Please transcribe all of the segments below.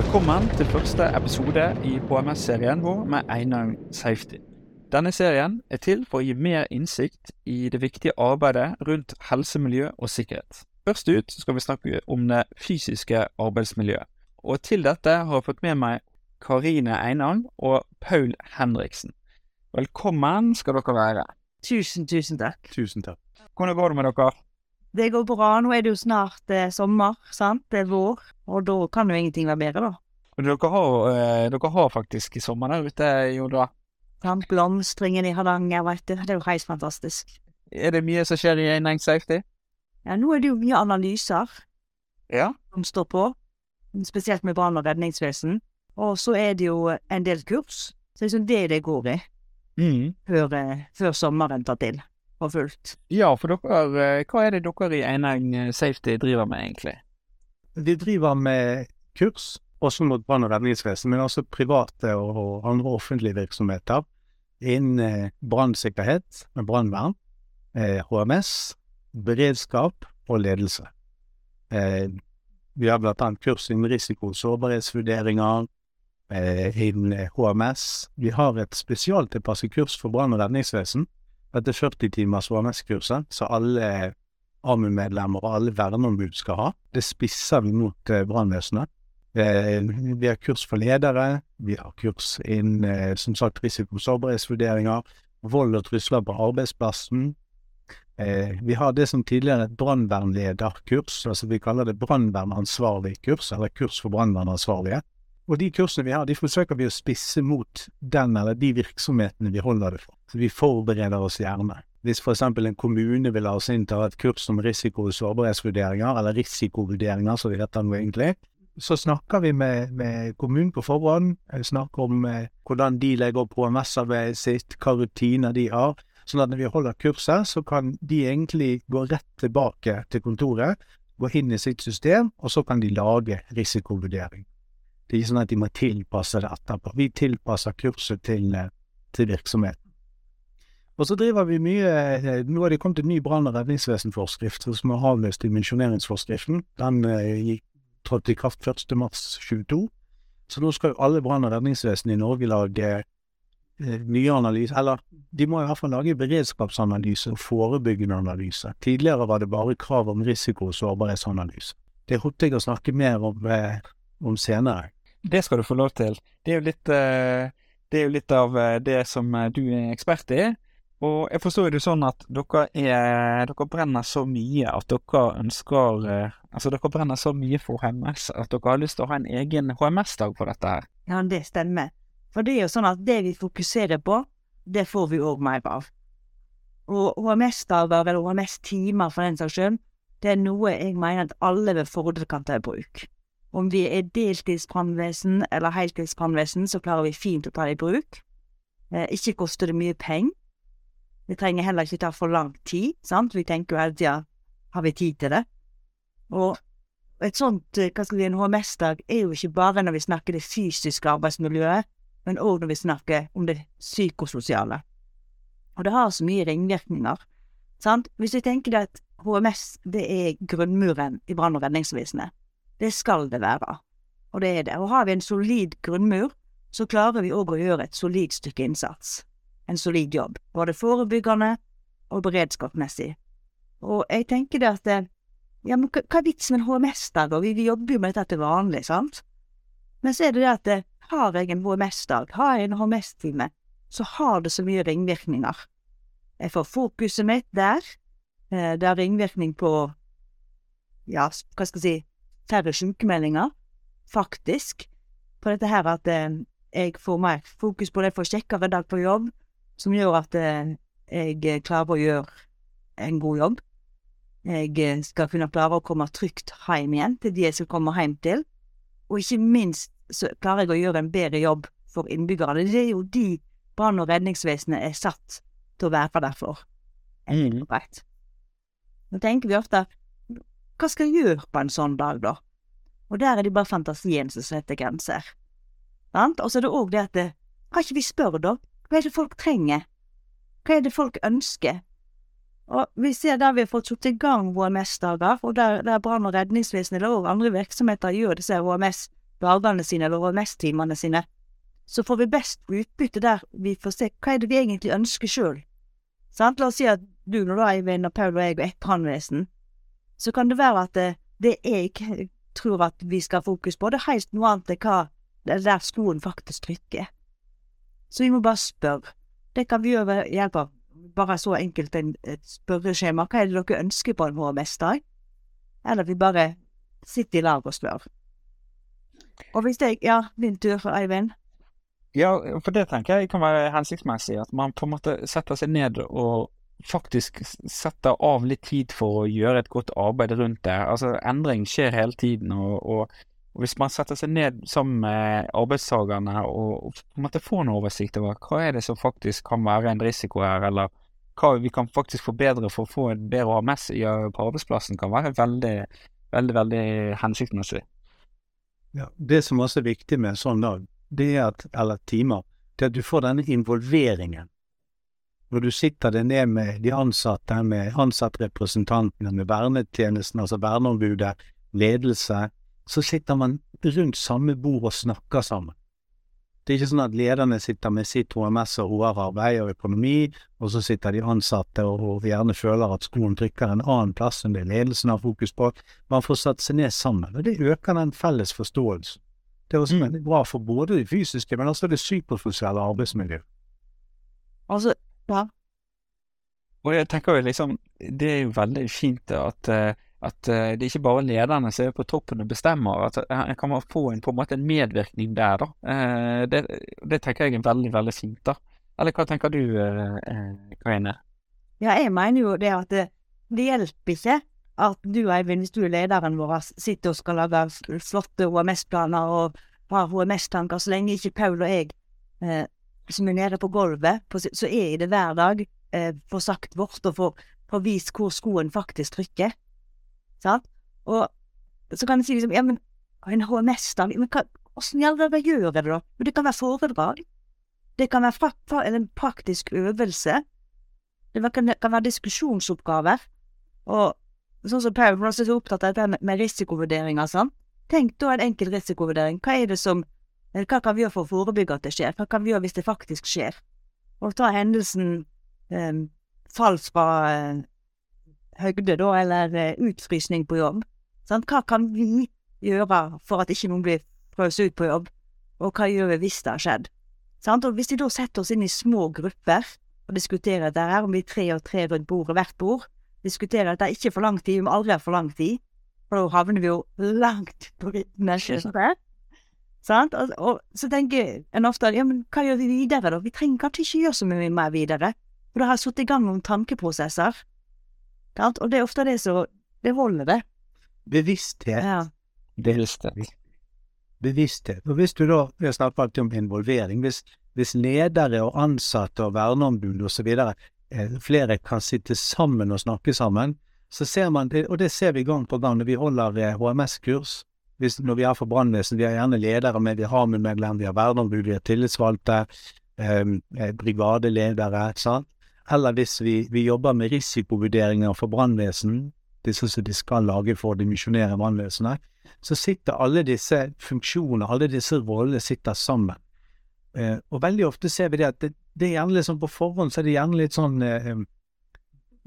Velkommen til første episode i HMS-serien vår med Einar Safety. Denne serien er til for å gi mer innsikt i det viktige arbeidet rundt helse, miljø og sikkerhet. Først ut skal vi snakke om det fysiske arbeidsmiljøet. Og til dette har jeg fått med meg Karine Einang og Paul Henriksen. Velkommen skal dere være. Tusen, tusen takk. Tusen takk. Hvordan går det med dere? Det går bra. Nå er det jo snart eh, sommer, sant? Det er vår, og da kan jo ingenting være bedre, da. Dere har, eh, dere har faktisk sommer der ute, Jodra. Sant? Blomstringen i Hardanger, vet du. Det er jo helt fantastisk. Er det mye som skjer i Einang Safety? Ja, nå er det jo mye analyser Ja. som står på, spesielt med brann- og redningsvesen. Og så er det jo en del kurs, så det er liksom det det går i Mm. før, eh, før sommeren tar til for fullt. Ja, for dere, eh, hva er det dere i Einang Safety driver med, egentlig? Vi driver med kurs, også mot brann- og redningsvesen, men også private og andre offentlige virksomheter innen eh, brannsikkerhet, med brannvern, eh, HMS, beredskap og ledelse. Eh, vi har blant annet kurs innen risiko- og sårbarhetsvurderinger, eh, innen eh, HMS. Vi har et spesialtilpasset kurs for brann- og redningsvesen. Dette er 40 timers HMS-kurset, så alle AMU-medlemmer og alle verneombud skal ha. Det spisser vi mot eh, brannvesenet. Eh, vi har kurs for ledere, vi har kurs innen eh, som sagt risiko- og sårbarhetsvurderinger, vold og trusler på arbeidsplassen. Eh, vi har det som tidligere et brannvernlederkurs, altså vi kaller det brannvernansvarlig kurs, eller kurs for brannvernansvarlige. Og de kursene vi har, de forsøker vi å spisse mot den eller de virksomhetene vi holder det for. Så vi forbereder oss gjerne. Hvis eksempel en kommune vil ha oss inn til et kurs om risiko- og sårbarhetsvurderinger, eller risikovurderinger som det heter nå egentlig, så snakker vi med, med kommunen på forhånd, eh, snakker om eh, hvordan de legger opp HMS-arbeidet sitt, hva rutiner de har, sånn at når vi holder kurset, så kan de egentlig gå rett tilbake til kontoret, gå inn i sitt system, og så kan de lage risikovurdering. Det er ikke sånn at de må tilpasse det etterpå. Vi tilpasser kurset til, eh, til virksomheten. Og så driver vi mye eh, Nå har det kommet en ny brann- og redningsvesenforskrift som har avløst dimensjoneringsforskriften. Den gikk trådte i kraft 1. mars 22. Så nå skal jo alle brann- og redningsvesen i Norge lage eh, nye analyser, eller de må i hvert fall lage beredskapsanalyse og forebyggende analyse. Tidligere var det bare krav om risiko- og sårbarhetsanalyse. Det håper jeg å snakke mer om, eh, om senere. Det skal du få lov til. Det er jo litt, eh, det er jo litt av det som du er ekspert i. Og jeg forstår det sånn at dere er Dere brenner så mye at dere ønsker eh, Altså, dere brenner så mye for HMS at dere har lyst til å ha en egen HMS-dag på dette her. Ja, det stemmer. For det er jo sånn at det vi fokuserer på, det får vi òg mer av. Og HMS-dager, eller HMS-timer for den saks skyld, det er noe jeg mener at alle ved fordel kan ta i bruk. Om vi er deltidsbrannvesen eller heltidsbrannvesen, så klarer vi fint å ta det i bruk. Eh, ikke koster det mye penger. Det trenger heller ikke ta for lang tid, sant. Vi tenker jo hele tida har vi tid til det? Og et sånt, eh, hva skal vi en HMS-dag er jo ikke bare når vi snakker det fysiske arbeidsmiljøet, men òg når vi snakker om det psykososiale. Og det har så mye ringvirkninger. Sant? Hvis vi tenker at HMS det er grunnmuren i brann- og redningsvesenet, det skal det være. Og det er det. Og har vi en solid grunnmur, så klarer vi òg å gjøre et solid stykke innsats. En solid jobb. Både forebyggende og beredskapsmessig. Og jeg tenker det at ja, men hva er vitsen med en HMS-dag? Vi, vi jobber jo med dette til vanlig, sant? Men så er det det at det, har jeg en HMS-dag, har jeg en HMS-time, så har det så mye ringvirkninger. Jeg får fokuset mitt der. Eh, Det har ringvirkning på, ja, hva skal jeg si, færre sykemeldinger, faktisk. På dette her at eh, jeg får mer fokus på det, får kjekkere dag på jobb, som gjør at eh, jeg eh, klarer å gjøre en god jobb. Jeg eh, skal kunne klare å komme trygt hjem igjen til de jeg skal komme hjem til. Og ikke minst så klarer jeg å gjøre en bedre jobb for innbyggerne. Det er jo de brann- og redningsvesenet er satt til å være der for. Mm. Nå tenker vi ofte hva skal jeg gjøre på en sånn dag, da? Og der er det bare fantasien som setter grenser. Sant? Og så er det òg det at Kan ikke vi spørre, da? Hva er det folk trenger? Hva er det folk ønsker? Og vi ser der vi har fått satt i gang HMS-dager, og der, der brann- og redningsvesenet eller andre virksomheter gjør disse HMS-dagene sine eller HMS-timene sine, så får vi best utbytte der vi får se hva er det vi egentlig ønsker sjøl. La oss si at du nå da, Eivind og Paul og jeg og ett brannvesen, så kan det være at det, det jeg tror at vi skal ha fokus på, det er helt noe annet enn hva det er der skoen faktisk trykker. Så vi må bare spørre. Det kan vi gjøre ved hjelp av bare så enkelt en, et spørreskjema. Hva er det dere ønsker på en HMS-dag? Eller vi bare sitter i lag og spør. Og hvis jeg Ja, din tur, Eivind. Ja, for det tenker jeg kan være hensiktsmessig. At man på en måte setter seg ned og faktisk setter av litt tid for å gjøre et godt arbeid rundt det. Altså, endring skjer hele tiden, og, og, og hvis man setter seg ned sammen med arbeidstakerne og, og på en måte får en oversikt over hva er det som faktisk kan være en risiko her, eller hva vi kan faktisk forbedre for å få et bedre AMS på arbeidsplassen, kan være veldig, veldig, veldig hensiktsmessig. Ja, det som også er viktig med en sånn dag, det er at, eller timer, det er at du får denne involveringen når du sitter deg ned med de ansatte, med ansattrepresentantene, med vernetjenesten, altså verneombudet, ledelse, så sitter man rundt samme bord og snakker sammen. Det er ikke sånn at lederne sitter med sitt HMS og HR-arbeid og økonomi, og så sitter de ansatte og, og gjerne føler at skolen trykker en annen plass enn det ledelsen har fokus på. Man får satt seg ned sammen, og det øker den felles forståelsen. Det er også mm. veldig bra for både det fysiske, men også det psykososiale arbeidsmiljøet. Altså, ja. Og jeg tenker jo liksom, det er jo veldig fint at, eh, at eh, det ikke bare lederne som er på toppen og bestemmer, at en kan få en, på en måte en medvirkning der, da. Eh, det, det tenker jeg er veldig, veldig fint, da. Eller hva tenker du, Karine? Ja, jeg mener jo det at det, det hjelper ikke at du, Eivind, hvis du er lederen vår, sitter og skal lage flotte HMS-planer og har HMS-tanker, så lenge ikke Paul og jeg eh, som er nede på gulvet, så er det hver dag, eh, får sagt vårt og får, får vist hvor skoen faktisk trykker. Sant? Og så kan en si liksom, ja, men en HMS-dag, men åssen gjør jeg det da? Men det kan være foredrag. Det kan være fra, fra, en praktisk øvelse. Det kan, kan være diskusjonsoppgaver. Og sånn som Paul er så opptatt av dette med, med risikovurderinger sånn. Tenk da en enkel risikovurdering. Hva er det som hva kan vi gjøre for å forebygge at det skjer? Hva kan vi gjøre hvis det faktisk skjer? Og ta hendelsen eh, fall fra høgde, da, eller eh, utfrysning på jobb. Sant? Hva kan vi gjøre for at ikke noen blir frøst ut på jobb? Og hva gjør vi hvis det har skjedd? Sant? Og hvis vi da setter oss inn i små grupper og diskuterer dette her, om vi er tre og tre rundt bordet, hvert bord, diskuterer at det er ikke for lang tid, vi må aldri ha for lang tid, for da havner vi jo langt på rytmen. Sant? Og, og, så tenker en ofte ja, men hva gjør vi videre, da? Vi trenger kanskje ikke gjøre så mye mer videre, for da har satt i gang noen tankeprosesser. Sant? Og det er ofte det som Det holder, det. Bevissthet. Ja. Bevissthet. Bevissthet. Og hvis du da Vi har snakket alltid om involvering. Hvis, hvis ledere og ansatte og verneombud osv. Eh, flere kan sitte sammen og snakke sammen, så ser man det, og det ser vi gang på gang når vi holder HMS-kurs når vi er for brannvesen, vi har gjerne ledere med, vi har med medlemmer, vi har verneombud, vi har tillitsvalgte, ehm, eh, brigadeledere, sant. Eller hvis vi, vi jobber med risikovurderinger for brannvesen, disse som de skal lage for å dimensjonere brannvesenet, så sitter alle disse funksjonene, alle disse rollene sitter sammen. Eh, og veldig ofte ser vi det at det, det er gjerne liksom på forhånd så er det gjerne litt sånn eh,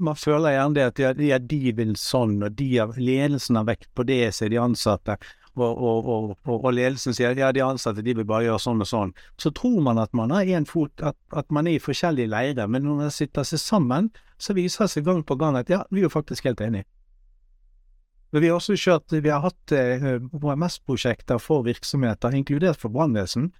man føler gjerne det at ja, de vil sånn, og de har, ledelsen har vekt på det, sier de ansatte og, og, og, og, ledelsen sier ja, de ansatte de vil bare gjøre sånn og sånn, så tror man at man har én fot, at, at, man er i forskjellige leirer. Men når man sitter seg sammen, så viser det seg gang på gang at ja, vi er jo faktisk helt enige. Men vi har også kjørt, vi har hatt eh, HMS-prosjekter for virksomheter, inkludert for brannvesen.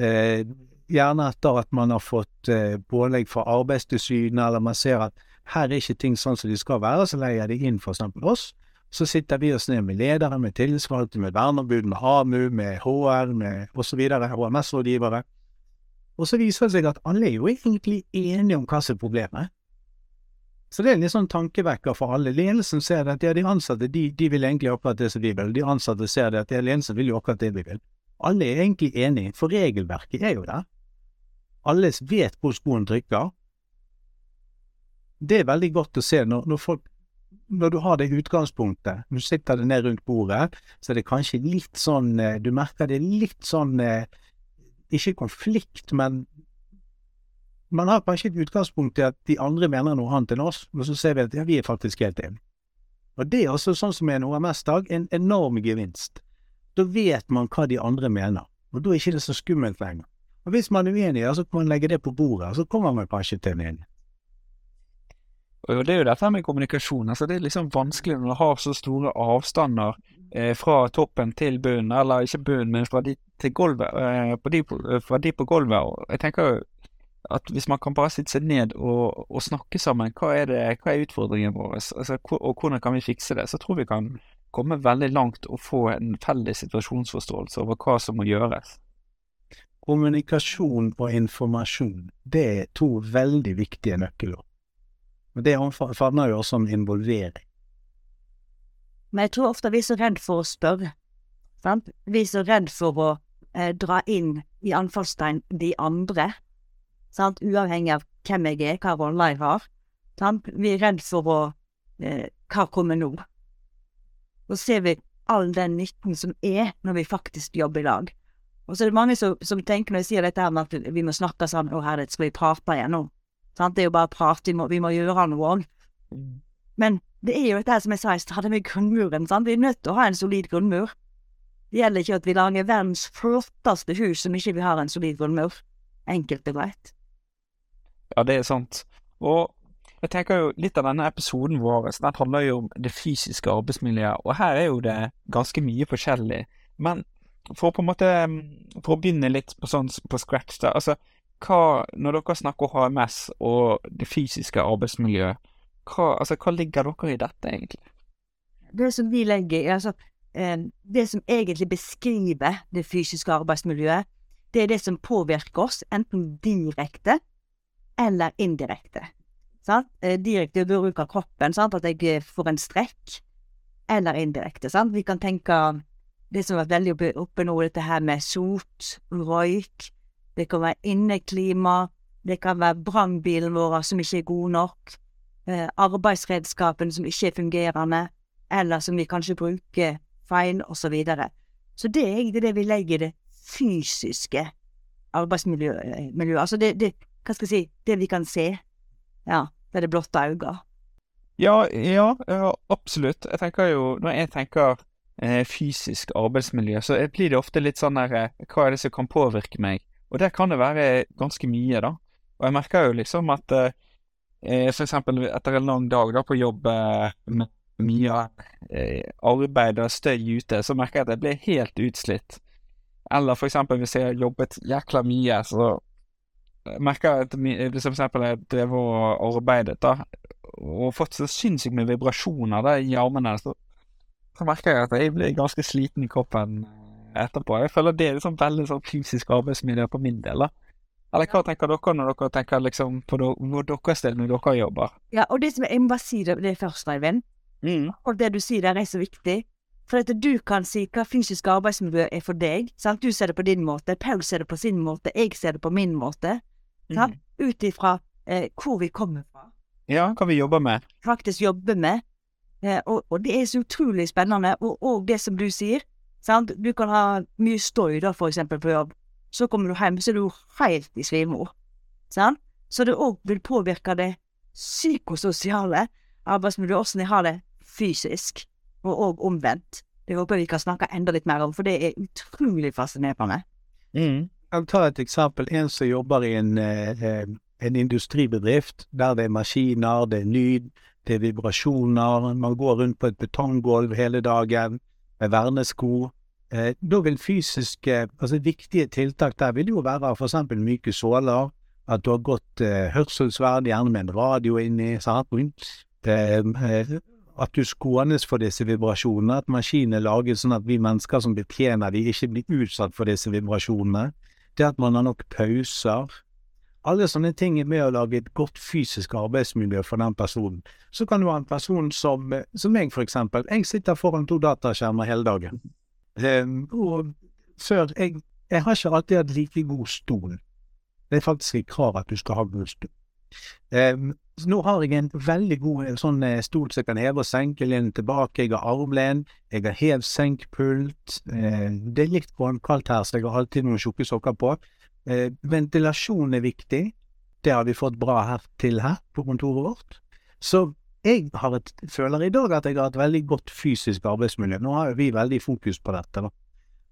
Eh, gjerne etter at man har fått eh, pålegg fra Arbeidstilsynet, eller man ser at her er ikke ting sånn som de skal være, så leier de inn eksempel oss. Så sitter vi oss ned med ledere, med tillitsvalgte, med verneombud, med AMU, med HR, med osv., HMS-rådgivere. Og så viser det seg at alle er jo egentlig enige om hva som er problemet. Så det er en litt sånn tankevekker for alle. Ledelsen ser at ja, de ansatte de, de vil egentlig akkurat det som vi vil. De ansatte ser det at ja, ledelsen vil jo akkurat det vi vil. Alle er egentlig enige, for regelverket er jo der. Alle vet hvor skoen trykker. Det er veldig godt å se når, når folk når du har det utgangspunktet, du sitter det ned rundt bordet, så er det kanskje litt sånn eh, Du merker det litt sånn eh, Ikke konflikt, men man har kanskje et utgangspunkt i at de andre mener noe annet enn oss, og så ser vi at ja, vi er faktisk helt enige. Og det er også sånn som er en HMS-dag, en enorm gevinst. Da vet man hva de andre mener, og da er det ikke så skummelt lenger. Og hvis man er uenig, så kan man legge det på bordet, og så kommer man kanskje til en enighet. Og det er jo dette med kommunikasjon. altså Det er liksom vanskelig når du har så store avstander eh, fra toppen til bunnen, eller ikke bunnen, men fra de til gulvet, eh, på de, fra de på gulvet. Jeg tenker jo at hvis man kan bare sitte seg ned og, og snakke sammen, hva er, det, hva er utfordringen vår, altså, og hvordan kan vi fikse det, så tror vi kan komme veldig langt og få en felles situasjonsforståelse over hva som må gjøres. Kommunikasjon og informasjon, det er to veldig viktige nøkkelord. Men det favner jo også om involvering. Men jeg tror ofte vi er så redd for å spørre. Sant? Vi er så redd for å eh, dra inn i anfallstegn de andre sant? uavhengig av hvem jeg er, hva rolle jeg har. Sant? Vi er redd for å eh, Hva kommer nå? Så ser vi all den nytten som er når vi faktisk jobber i lag. Og så er det mange som, som tenker når jeg sier dette her at vi må snakke sammen, og her skal vi prate igjennom. Sant? Det er jo bare prat, vi må, vi må gjøre noe òg. Mm. Men det er jo dette som jeg sa i stad med grunnmuren. Sant? Vi er nødt til å ha en solid grunnmur. Det gjelder ikke at vi lager verdens flotteste hus som ikke vi har en solid grunnmur. Enkelt og greit. Ja, det er sant. Og jeg tenker jo litt av denne episoden vår den handler jo om det fysiske arbeidsmiljøet, og her er jo det ganske mye forskjellig. Men for å på en måte For å begynne litt på sånn på scratch, da. Altså, hva Når dere snakker HMS og det fysiske arbeidsmiljøet, hva, altså, hva ligger dere i dette, egentlig? Det som vi legger i, altså eh, Det som egentlig beskriver det fysiske arbeidsmiljøet, det er det som påvirker oss, enten direkte eller indirekte. Sant? Eh, direkte bruk av kroppen, sant? at jeg eh, får en strekk, eller indirekte. Sant? Vi kan tenke det som har vært veldig oppe nå, dette her med sot, røyk. Det kan være inneklima. Det kan være brannbilen vår som ikke er god nok. Eh, arbeidsredskapen som ikke er fungerende, eller som vi kanskje bruker feil, osv. Så, videre. så det er egentlig det vi legger i det fysiske arbeidsmiljøet. Altså det, det, hva skal jeg si, det vi kan se. Ja, med det blotte øyet. Ja, ja, ja, absolutt. Jeg tenker jo, når jeg tenker eh, fysisk arbeidsmiljø, så blir det ofte litt sånn der eh, Hva er det som kan påvirke meg? Og der kan det være ganske mye, da. Og jeg merker jo liksom at eh, f.eks. for eksempel etter en lang dag da på jobb eh, med mye eh, arbeid og støy ute, så merker jeg at jeg blir helt utslitt. Eller eksempel hvis jeg har jobbet jækla mye, så merker jeg at hvis for eksempel jeg drev og arbeidet da, og fått så sinnssykt med vibrasjoner da, i armene, så, så, merker jeg at jeg blir ganske sliten i kroppen eh, etterpå. Jeg føler det er liksom veldig sånn fysisk arbeidsmiljø på min del. da. Eller hva tenker dere når dere tenker liksom på hvor deres del når dere jobber? Ja, og det som jeg må bare si det, det først, Eivind. Mm. Og det du sier der er så viktig. For at du kan si hva fysisk arbeidsmiljø er for deg. Sant? Du ser det på din måte, Paul ser det på sin måte, jeg ser det på min måte. Mm. Ut ifra eh, hvor vi kommer fra. Ja, hva vi jobber med. Faktisk jobber med. Eh, og, og, det er så utrolig spennende. Og, og det som du sier, sant? du kan ha mye støy da, for eksempel på jobb. Så kommer du hjem, så er du helt i svimor. Sant? Så det òg vil påvirke det psykososiale arbeidsmiljøet, åssen jeg har det fysisk, og òg omvendt. Det håper jeg vi kan snakke enda litt mer om, for det er utrolig fascinerende. Mm. Jeg tar et eksempel. En som jobber i en, eh, en industribedrift der det er maskiner, det er lyd, det er vibrasjoner, man går rundt på et betonggulv hele dagen med vernesko. Eh, da vil fysiske, altså viktige tiltak der vil jo være eksempel myke såler, at du har godt eh, hørselsvern, gjerne med en radio inni, sant? Eh, at du skånes for disse vibrasjonene, at maskinene er laget sånn at vi mennesker som betjener de ikke blir utsatt for disse vibrasjonene det at man har nok pauser, alle sånne ting er med å lage et godt fysisk arbeidsmiljø for den personen. Så kan du ha en person som, som meg, for eksempel. Jeg sitter foran to dataskjermer hele dagen. Um, og før jeg, jeg har ikke alltid hatt like god stol. Det er faktisk et krav at du skal ha god stol. Um, nå har jeg en veldig god sånn stol som jeg kan heve og senke, lene tilbake. Jeg har armlen, jeg har hev-senk-pult. Eh, det er litt kaldt her, så jeg har alltid noen tjukke sokker på. Eh, ventilasjon er viktig. Det har vi fått bra her til her på kontoret vårt. Så jeg et, føler i dag at jeg har et veldig godt fysisk arbeidsmiljø. Nå har vi veldig fokus på dette, da.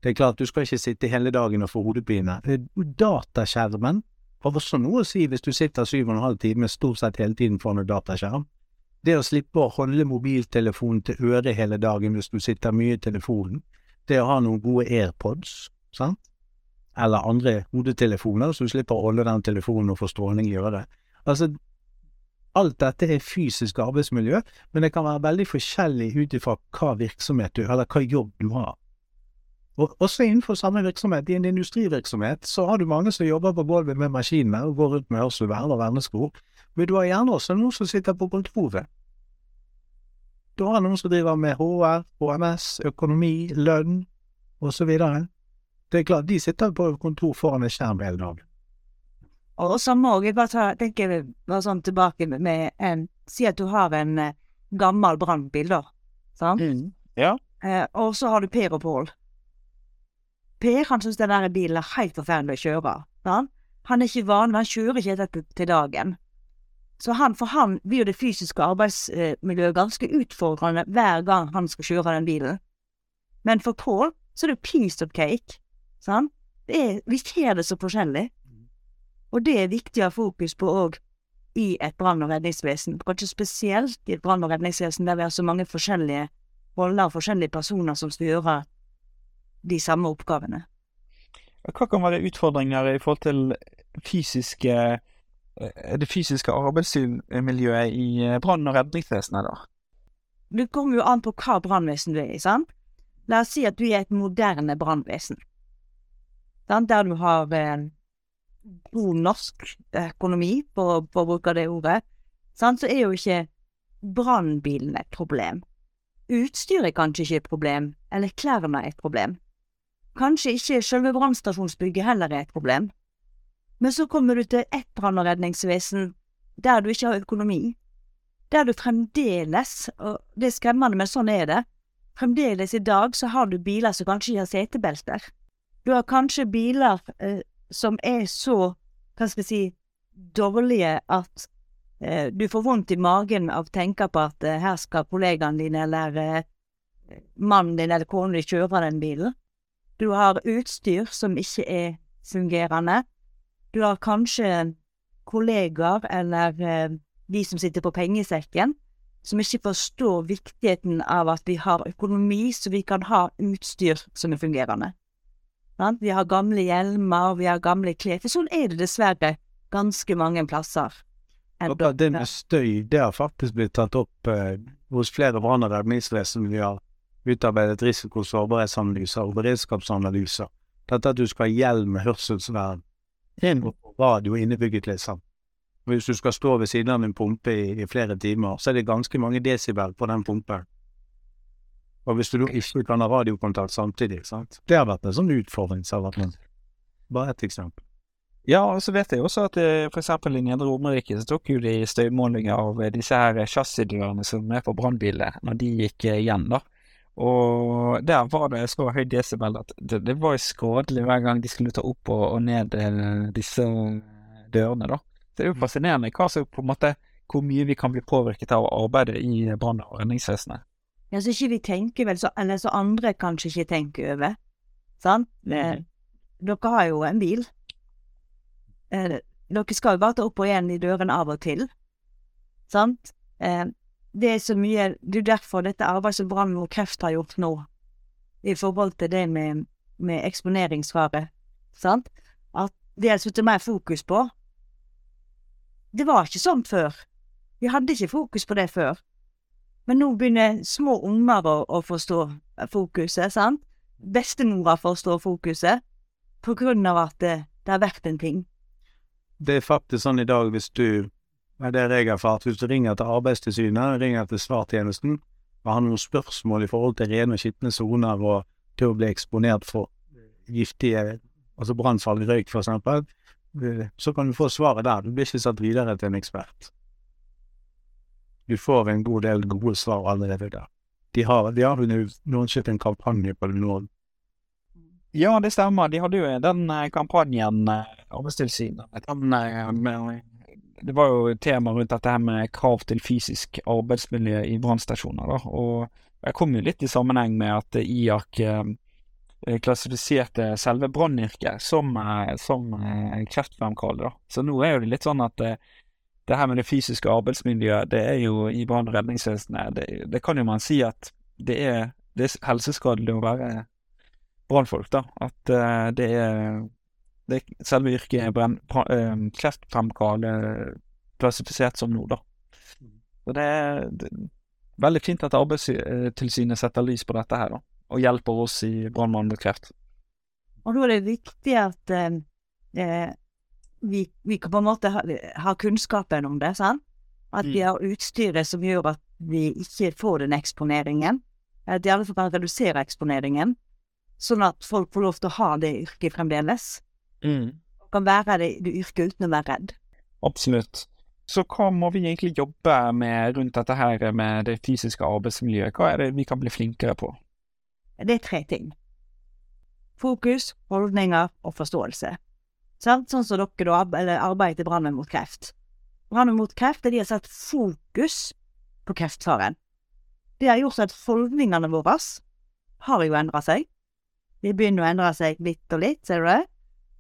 Det er klart, du skal ikke sitte hele dagen og få hodepine. Eh, dataskjermen har også noe å si hvis du sitter syv og en halv time stort sett hele tiden foran en dataskjerm. Det å slippe å holde mobiltelefonen til øret hele dagen hvis du sitter mye i telefonen. Det å ha noen gode AirPods, sant eller andre hodetelefoner, så du slipper å holde den telefonen og få stråling i øret. Altså, alt dette er fysisk arbeidsmiljø, men det kan være veldig forskjellig ut ifra hva virksomhet du, eller hva jobb du har. Og også innenfor samme virksomhet, i en industrivirksomhet, så har du mange som jobber på gulvet med maskinene og går rundt med hørselvern og vernesko, men du har gjerne også noen som sitter på kontoret. Du har noen som driver med HR, HMS, økonomi, lønn osv. Det er klart, de sitter på kontor foran en skjerm hele dagen. Og så må jeg bare ta, tenker bare sånn tilbake med en Si at du har en eh, gammel brannbil, da. Sant? Mm. Ja. Eh, og så har du Per og Pål. Per han syns den der bilen er helt forferdelig å kjøre. Sant? Han er ikke vanlig, han kjører ikke dette til dagen. Så han, for han blir jo det fysiske arbeidsmiljøet ganske utfordrende hver gang han skal kjøre den bilen. Men for Pål så er det piece of cake. Sant? Er, vi ser det så forskjellig. Og det er viktig å ha fokus på òg i et brann- og redningsvesen. Kanskje spesielt i et brann- og redningsvesen der vi har så mange forskjellige roller og forskjellige personer som skal gjøre de samme oppgavene. Hva kan være utfordringer i forhold til fysiske, eh, det fysiske arbeidsmiljøet i eh, brann- og redningsvesenet, da? Det kommer jo an på hva brannvesen du er i, sant? La oss si at du er et moderne brannvesen der du har en god norsk økonomi, for, for å bruke det ordet, sant? så er jo ikke brannbilen et problem. Utstyret er kanskje ikke et problem, eller klærne er et problem. Kanskje ikke selve brannstasjonsbygget heller er et problem. Men så kommer du til ett brann- og redningsvesen der du ikke har økonomi, der du fremdeles, og det er skremmende, men sånn er det, fremdeles i dag så har du biler som kanskje ikke har setebelter. Du har kanskje biler eh, som er så, hva skal jeg si, dårlige at eh, du får vondt i magen av å tenke på at eh, her skal kollegaen dine eller eh, mannen din eller konen din kjøre den bilen. Du har utstyr som ikke er fungerende. Du har kanskje kollegaer eller eh, de som sitter på pengesekken, som ikke forstår viktigheten av at vi har økonomi så vi kan ha utstyr som er fungerende. Sant? Vi har gamle hjelmer, vi har gamle klær. For sånn er det dessverre ganske mange plasser. Akkurat det med støy, det har faktisk blitt tatt opp eh, hos flere brann- og redningsvesen. Vi har utarbeidet risiko- og sårbarhetsanalyser og beredskapsanalyser. Dette at du skal ha hjelm med hørselsvern og radio innebygget, liksom. Hvis du skal stå ved siden av en pumpe i, i flere timer, så er det ganske mange desibel på den pumpen. Og hvis du ikke kan ha radiokontakt samtidig, sant. Det har vært en sånn utfordring med. Bare ett eksempel. Ja, og så vet jeg også at f.eks. for eksempel i Nedre Romerike så tok jo de støymålinger av eh, disse her chassisdørene som er på brannbiler, når de gikk eh, igjen, da. Og der var det så høy desibel at det, det var skadelig hver gang de skulle ta opp og, og ned disse dørene, da. Så det er jo fascinerende hva som på en måte hvor mye vi kan bli påvirket av arbeidet i brann- og redningsvesenet. Ja, så ikke vi tenker vel, så, eller så andre kanskje ikke tenker over. Sant? Mm. Dere har jo en bil. Eh, dere skal jo bare ta opp og igjen i dørene av og til. Sant? Eh, det er så mye Det er derfor dette arbeidet som Brann mot kreft har gjort nå, i forhold til det med, med eksponeringsfare, sant, at det er satt mer fokus på. Det var ikke sånn før. Vi hadde ikke fokus på det før. Men nå begynner små unger å, å forstå fokuset, sant? Bestemora forstår fokuset, på grunn av at det, det har vært en ting. det er faktisk sånn i dag hvis du det jeg har erfart, hvis du ringer til Arbeidstilsynet, ringer til svartjenesten og har noen spørsmål i forhold til rene og skitne soner og til å bli eksponert for giftige, altså brannfarlig røyk for eksempel, eh, så kan du få svaret der. Du blir ikke satt videre til en ekspert. Du får en god del gode svar allerede der. De har, de har jo lansert en kampanje på nå. Ja, det stemmer. De hadde jo den eh, kampanjen, eh, Arbeidstilsynet. Det var jo tema rundt dette med krav til fysisk arbeidsmiljø i brannstasjoner. og Jeg kom jo litt i sammenheng med at IAK eh, klassifiserte selve brannyrket som, eh, som eh, kreftfremkallende. Så nå er jo det litt sånn at det, her med det fysiske arbeidsmiljøet, det er jo i brann- og redningsvesenet det, det, kan jo man si at det er, det er helseskadelig å være brannfolk, da. At uh, det er det, selve yrket er brenn, uh, kreftfremkallende klassifisert som nå, da. Så det er, det er veldig fint at Arbeidstilsynet setter lys på dette her, da og hjelper oss i Brannmannen mot kreft. Og da er det viktig at eh, eh vi, vi, kan på en måte ha, ha kunnskapen om det, sant? At mm. vi har utstyret som gjør at vi ikke får den eksponeringen. At i alle fall kan redusere eksponeringen, sånn at folk får lov til å ha det yrket fremdeles. Mm. Kan være det, det yrket uten å være redd. Absolutt. Så hva må vi egentlig jobbe med rundt dette her med det fysiske arbeidsmiljøet? Hva er det vi kan bli flinkere på? Det er tre ting. Fokus, holdninger og forståelse. Sånn, som dere da, eller arbeider i Brannen mot kreft. Brannen mot kreft er de har satt fokus på kreftfaren. Det har gjort at holdningene våre har jo endra seg. De begynner å endre seg litt og litt, ser du det?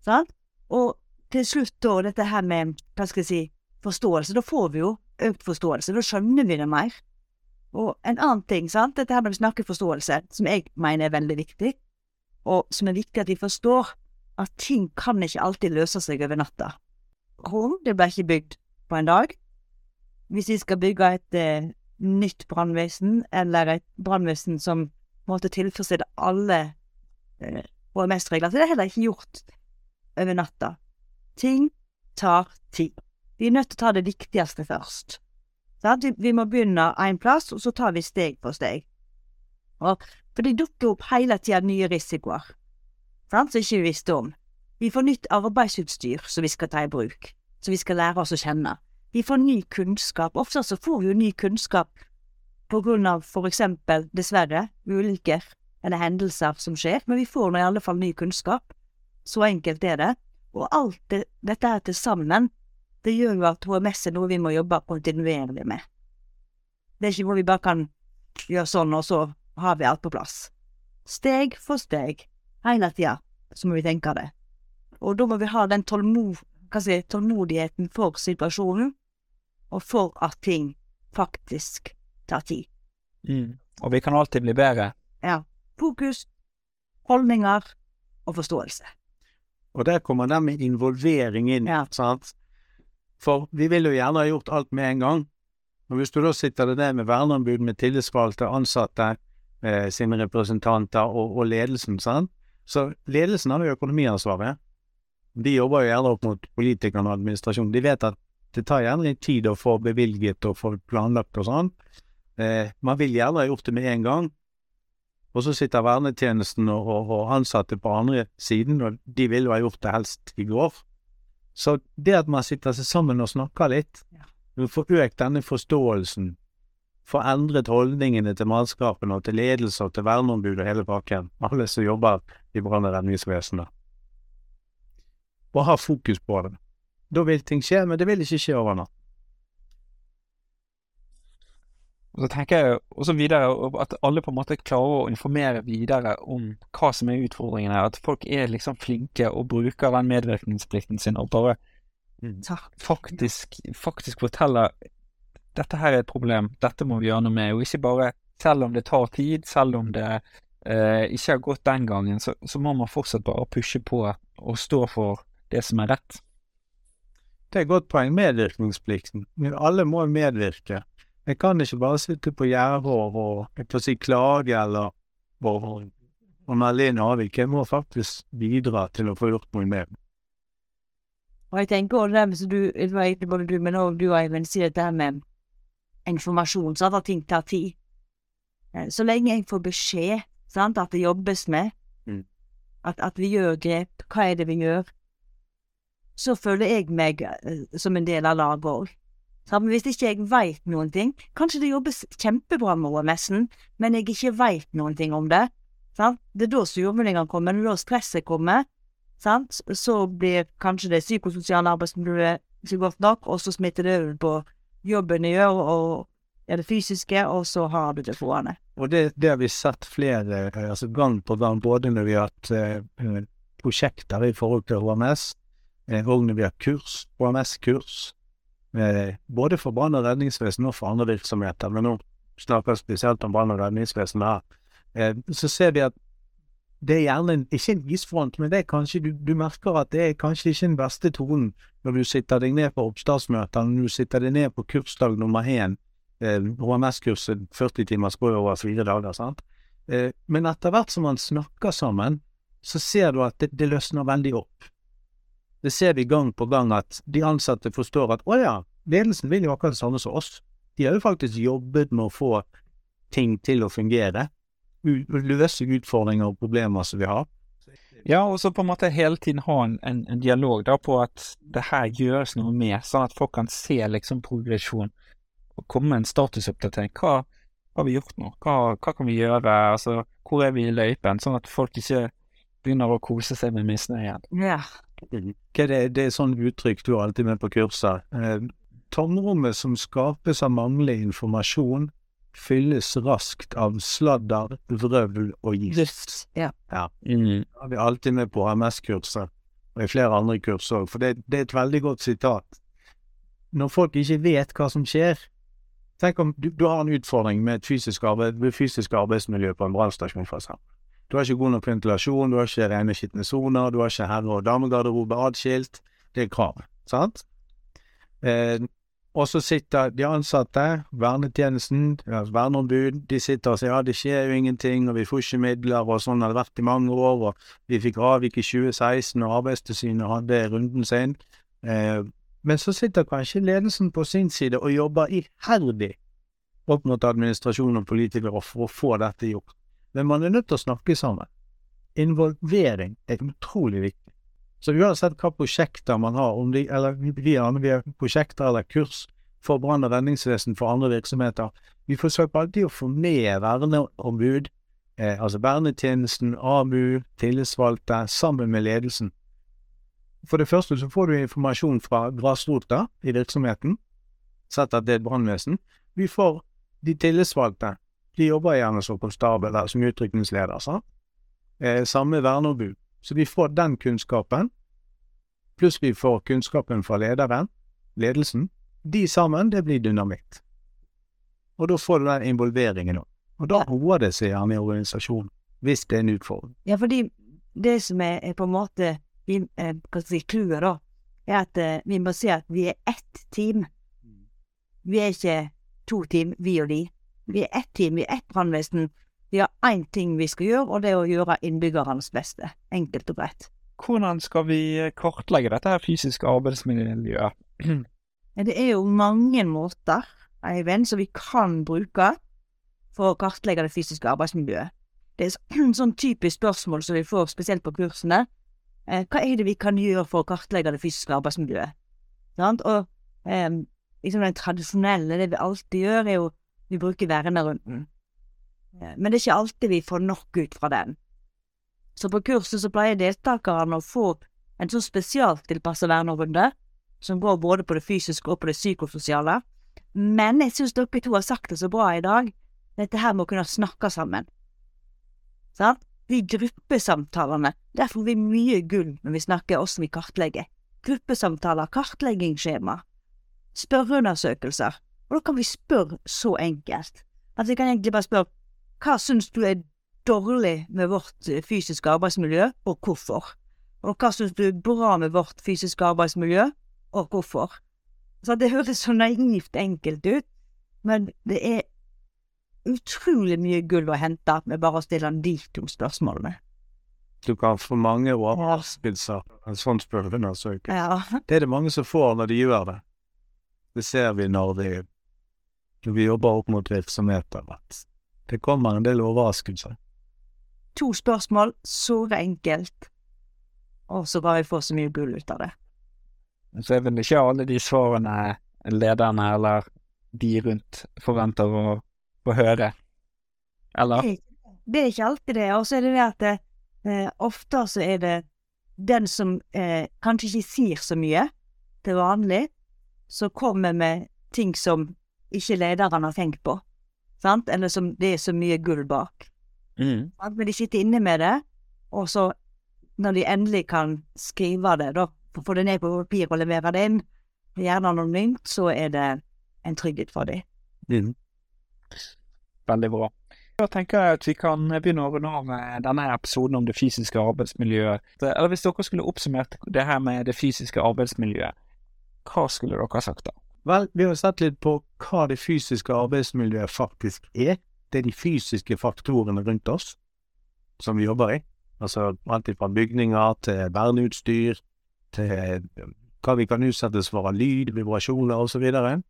Sånn? Og til slutt da, dette her med, hva skal jeg si, forståelse. Da får vi jo økt forståelse. Da skjønner vi det mer. Og en annen ting, sant, dette her med å snakke forståelse, som jeg mener er veldig viktig, og som er viktig at vi forstår, at ting kan ikke alltid løse seg over natta. Rom, det ble ikke bygd på en dag. Hvis vi skal bygge et eh, nytt brannvesen, eller et brannvesen som måtte tilfredsstille alle eh, HMS-regler, så det er heller ikke gjort over natta. Ting tar tid. Vi er nødt til å ta det viktigste først. Sant? Vi må begynne en plass, og så tar vi steg for steg. Og, for det dukker opp hele tida nye risikoer sant, som ikke vi visste om. Vi får nytt arbeidsutstyr som vi skal ta i bruk, som vi skal lære oss å kjenne. Vi får ny kunnskap. Ofte så får vi jo ny kunnskap på grunn av for eksempel, dessverre, ulykker eller hendelser som skjer, men vi får nå i alle fall ny kunnskap. Så enkelt er det. Og alt det, dette er til sammen det gjør jo at HMS er noe vi må jobbe kontinuerlig med. Det er ikke hvor vi bare kan gjøre sånn, og så har vi alt på plass. Steg for steg, hele tida, så må vi tenke det. Og da må vi ha den tålmod, si, tålmodigheten for situasjonen, og for at ting faktisk tar tid. Mm. Og vi kan alltid bli bedre. Ja. Fokus, holdninger og forståelse. Og der kommer det med involvering inn, ja. sant? For vi vil jo gjerne ha gjort alt med en gang. Og hvis du da sitter det der med verneombud, med tillitsvalgte, ansatte, eh, sine representanter og, og ledelsen, sant? Så ledelsen har jo økonomiansvaret. De jobber jo gjerne opp mot politikerne og administrasjonen. De vet at det tar gjerne tid å få bevilget og få planlagt og sånn. Eh, man vil gjerne ha gjort det med en gang. Og så sitter vernetjenesten og, og, og ansatte på andre siden, og de vil jo ha gjort det helst i går. Så det at man sitter seg sammen og snakker litt, får økt denne forståelsen, får endret holdningene til mannskapene og til ledelse og til verneombud og hele pakken, alle som jobber i brann- og redningsvesenet. Og ha fokus på det. Da vil ting skje, men det vil ikke skje over natt. Og så tenker jeg også videre at alle på en måte klarer å informere videre om hva som er utfordringene. At folk er liksom flinke og bruker den medvirkningsplikten sin og bare mm. faktisk, faktisk forteller dette her er et problem, dette må vi gjøre noe med. Og ikke bare selv om det tar tid, selv om det eh, ikke har gått den gangen, så, så må man fortsatt bare pushe på og stå for det som er rett. Det er et godt poeng, medvirkningsplikten. Alle må medvirke. Jeg kan ikke bare sitte på gjerdet og, si klage eller og, og melde inn avvik. Jeg må faktisk bidra til å få gjort noe med Og jeg tenker også det med som du, det var egentlig både du, men også du og Eivind sier dette med informasjon, sånn at ting tar tid. Eh, Så lenge jeg får beskjed, sant, at det jobbes med, Mm. at, at vi gjør grep, hva er det vi gjør, så føler jeg meg eh, som en del av laget òg. Men hvis ikke jeg veit noen ting Kanskje det jobbes kjempebra med OMS-en, men jeg ikke veit noen ting om det. Sant? Det er da surmulingene kommer, det er da stresset kommer. Sant? Så blir kanskje det psykososiale arbeidsmiljøet ikke godt nok, og så smitter det over på jobben du gjør, og er det fysiske, og så har du det foran deg. Og det, det har vi sett flere, altså gang på gang, både når vi har hatt eh, prosjekter i forhold til HMS, eh, og når vi har kurs, HMS-kurs, eh, både for brann- og redningsvesen og for andre virksomheter, men nå snakker jeg spesielt om brann- og redningsvesen her, eh, så ser vi at det er gjerne ikke en isfront, men det er kanskje, du, du merker at det er kanskje ikke den beste tonen når du sitter deg ned på oppstartsmøter, når du sitter deg ned på kursdag nummer én, eh, HMS-kurset 40 timers brød over fire dager, sant? Eh, men etter hvert som man snakker sammen, så ser du at det, det løsner veldig opp. Det ser vi gang på gang at de ansatte forstår at å ja, ledelsen vil jo akkurat det samme som oss. De har jo faktisk jobbet med å få ting til å fungere, løse utfordringer og problemer som vi har. Ja, og så på en måte hele tiden ha en, en, en dialog da på at det her gjøres noe med, sånn at folk kan se liksom progresjon og komme med en statusoppdatering. Hva har vi gjort nå? Hva, hva kan vi gjøre? Altså, hvor er vi i løypen? Sånn at folk ikke begynner å kose seg med misnøyen. Ja. Hva det, det er sånn uttrykk du er alltid med på kurser. Eh, tomrommet som skapes av manglende informasjon, fylles raskt av sladder, vrøvl og gift. Ja. Ja. Mm. Det har vi alltid med på HMS-kurset, og i flere andre kurs òg, for det, det er et veldig godt sitat. Når folk ikke vet hva som skjer Tenk om du, du har en utfordring med et fysisk, arbeid, fysisk arbeidsmiljø på en brannstasjon, f.eks. Du har ikke god nok ventilasjon, du har ikke rene skitne soner, du har ikke herre- og damegarderobe adskilt. Det er krav, sant? Eh, og så sitter de ansatte, vernetjenesten, verneombud, de sitter og sier ja, det skjer jo ingenting, og vi får ikke midler, og sånn har det vært i mange år, og vi fikk avvik i 2016, og Arbeidstilsynet hadde runden sin. Eh, men så sitter kanskje ledelsen på sin side og jobber iherdig opp mot administrasjon og politikere for å få dette gjort. Men man er nødt til å snakke sammen. Involvering er utrolig viktig. Så uansett hva prosjekter man har, om de, eller vi har, prosjekter eller kurs for brann- og redningsvesen for andre virksomheter, vi forsøker alltid å få ned verneombud, eh, altså vernetjenesten, AMU, tillitsvalgte, sammen med ledelsen. For det første så får du informasjon fra grasrota i virksomheten, sett at det er et brannvesen. Vi får de tillitsvalgte, de jobber gjerne som konstabel eller som utrykningsleder? Eh, samme verneombud. Så vi får den kunnskapen, pluss vi får kunnskapen fra lederen, ledelsen. De sammen, det blir dynamitt. Og da får du den involveringen òg. Og da roer det seg gjerne i organisasjonen, hvis det er en utfordring. Ja, fordi det som er, er på en måte eh, hva si, clouet, da, er at eh, vi må si at vi er ett team. Vi er ikke to team, vi og de. Vi er ett team, vi er ett brannvesen. Vi har én ting vi skal gjøre, og det er å gjøre innbyggernes beste. Enkelt og greit. Hvordan skal vi kartlegge dette her fysiske arbeidsmiljøet? Det er jo mange måter, Eivind, som vi kan bruke for å kartlegge det fysiske arbeidsmiljøet. Det er et sånn typisk spørsmål som vi får spesielt på kursene. Eh, hva er det vi kan gjøre for å kartlegge det fysiske arbeidsmiljøet? Sant? Og eh, liksom den tradisjonelle, det vi alltid gjør, er jo vi bruker vernerunden. Eh, Men det er ikke alltid vi får nok ut fra den. Så på kurset så pleier deltakerne å få en sånn spesialtilpassa vernerunde, som går både på det fysiske og på det psykososiale. Men jeg syns dere to har sagt det så bra i dag, dette her med å kunne snakke sammen. Sant? De gruppesamtalene, der får vi mye gull når vi snakker oss som vi kartlegger. Gruppesamtaler, kartleggingsskjema, spørreundersøkelser. Og da kan vi spørre så enkelt at vi kan egentlig bare spørre hva syns du er dårlig med vårt eh, fysiske arbeidsmiljø, og hvorfor? Og hva syns du er bra med vårt fysiske arbeidsmiljø, og hvorfor? Så det høres så naivt enkelt ut, men det er utrolig mye gull å hente med bare å stille de to spørsmålene. Du kan få mange overraskelser en sånn spørreundersøkelse. Ja. Det er det mange som får når de gjør det. Det ser vi når, de, når vi jobber opp mot virksomheter, at det kommer en del overraskelser. To spørsmål, så enkelt, og så bare vi får så mye gull ut av det. Så er vel ikke alle de svarene lederne eller de rundt forventer å få høre. Eller? Det, det er ikke alltid det. Og så er det det at det, eh, ofte så er det den som eh, kanskje ikke sier så mye til vanlig, som kommer med ting som ikke lederen har tenkt på. Sant? Eller som det er så mye gull bak. Mm. Men de sitter inne med det, og så, når de endelig kan skrive det, da, få det ned på papir og levere det inn, gjerne anonymt, så er det en trygghet for dem. Mm. Veldig bra. Da tenker jeg at vi kan begynne å runde av med denne episoden om det fysiske arbeidsmiljøet. Eller hvis dere skulle oppsummert det her med det fysiske arbeidsmiljøet, hva skulle dere sagt da? Vel, vi har sett litt på hva det fysiske arbeidsmiljøet faktisk er. Det er de fysiske faktorene rundt oss som vi jobber i. Altså alt fra bygninger til verneutstyr, til hva vi kan utsettes for av lyd, vibrasjoner osv. Så, videre.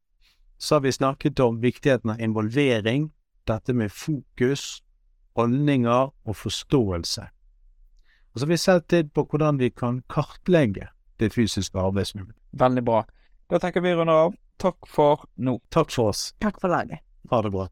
så har vi snakket om viktigheten av involvering, dette med fokus, holdninger og forståelse. Og så har vi sett litt på hvordan vi kan kartlegge det fysiske arbeidsmiljøet. Veldig bra. Da tenker vi runder av. Takk for nå. Takk for oss. Takk for laget. Ha det bra.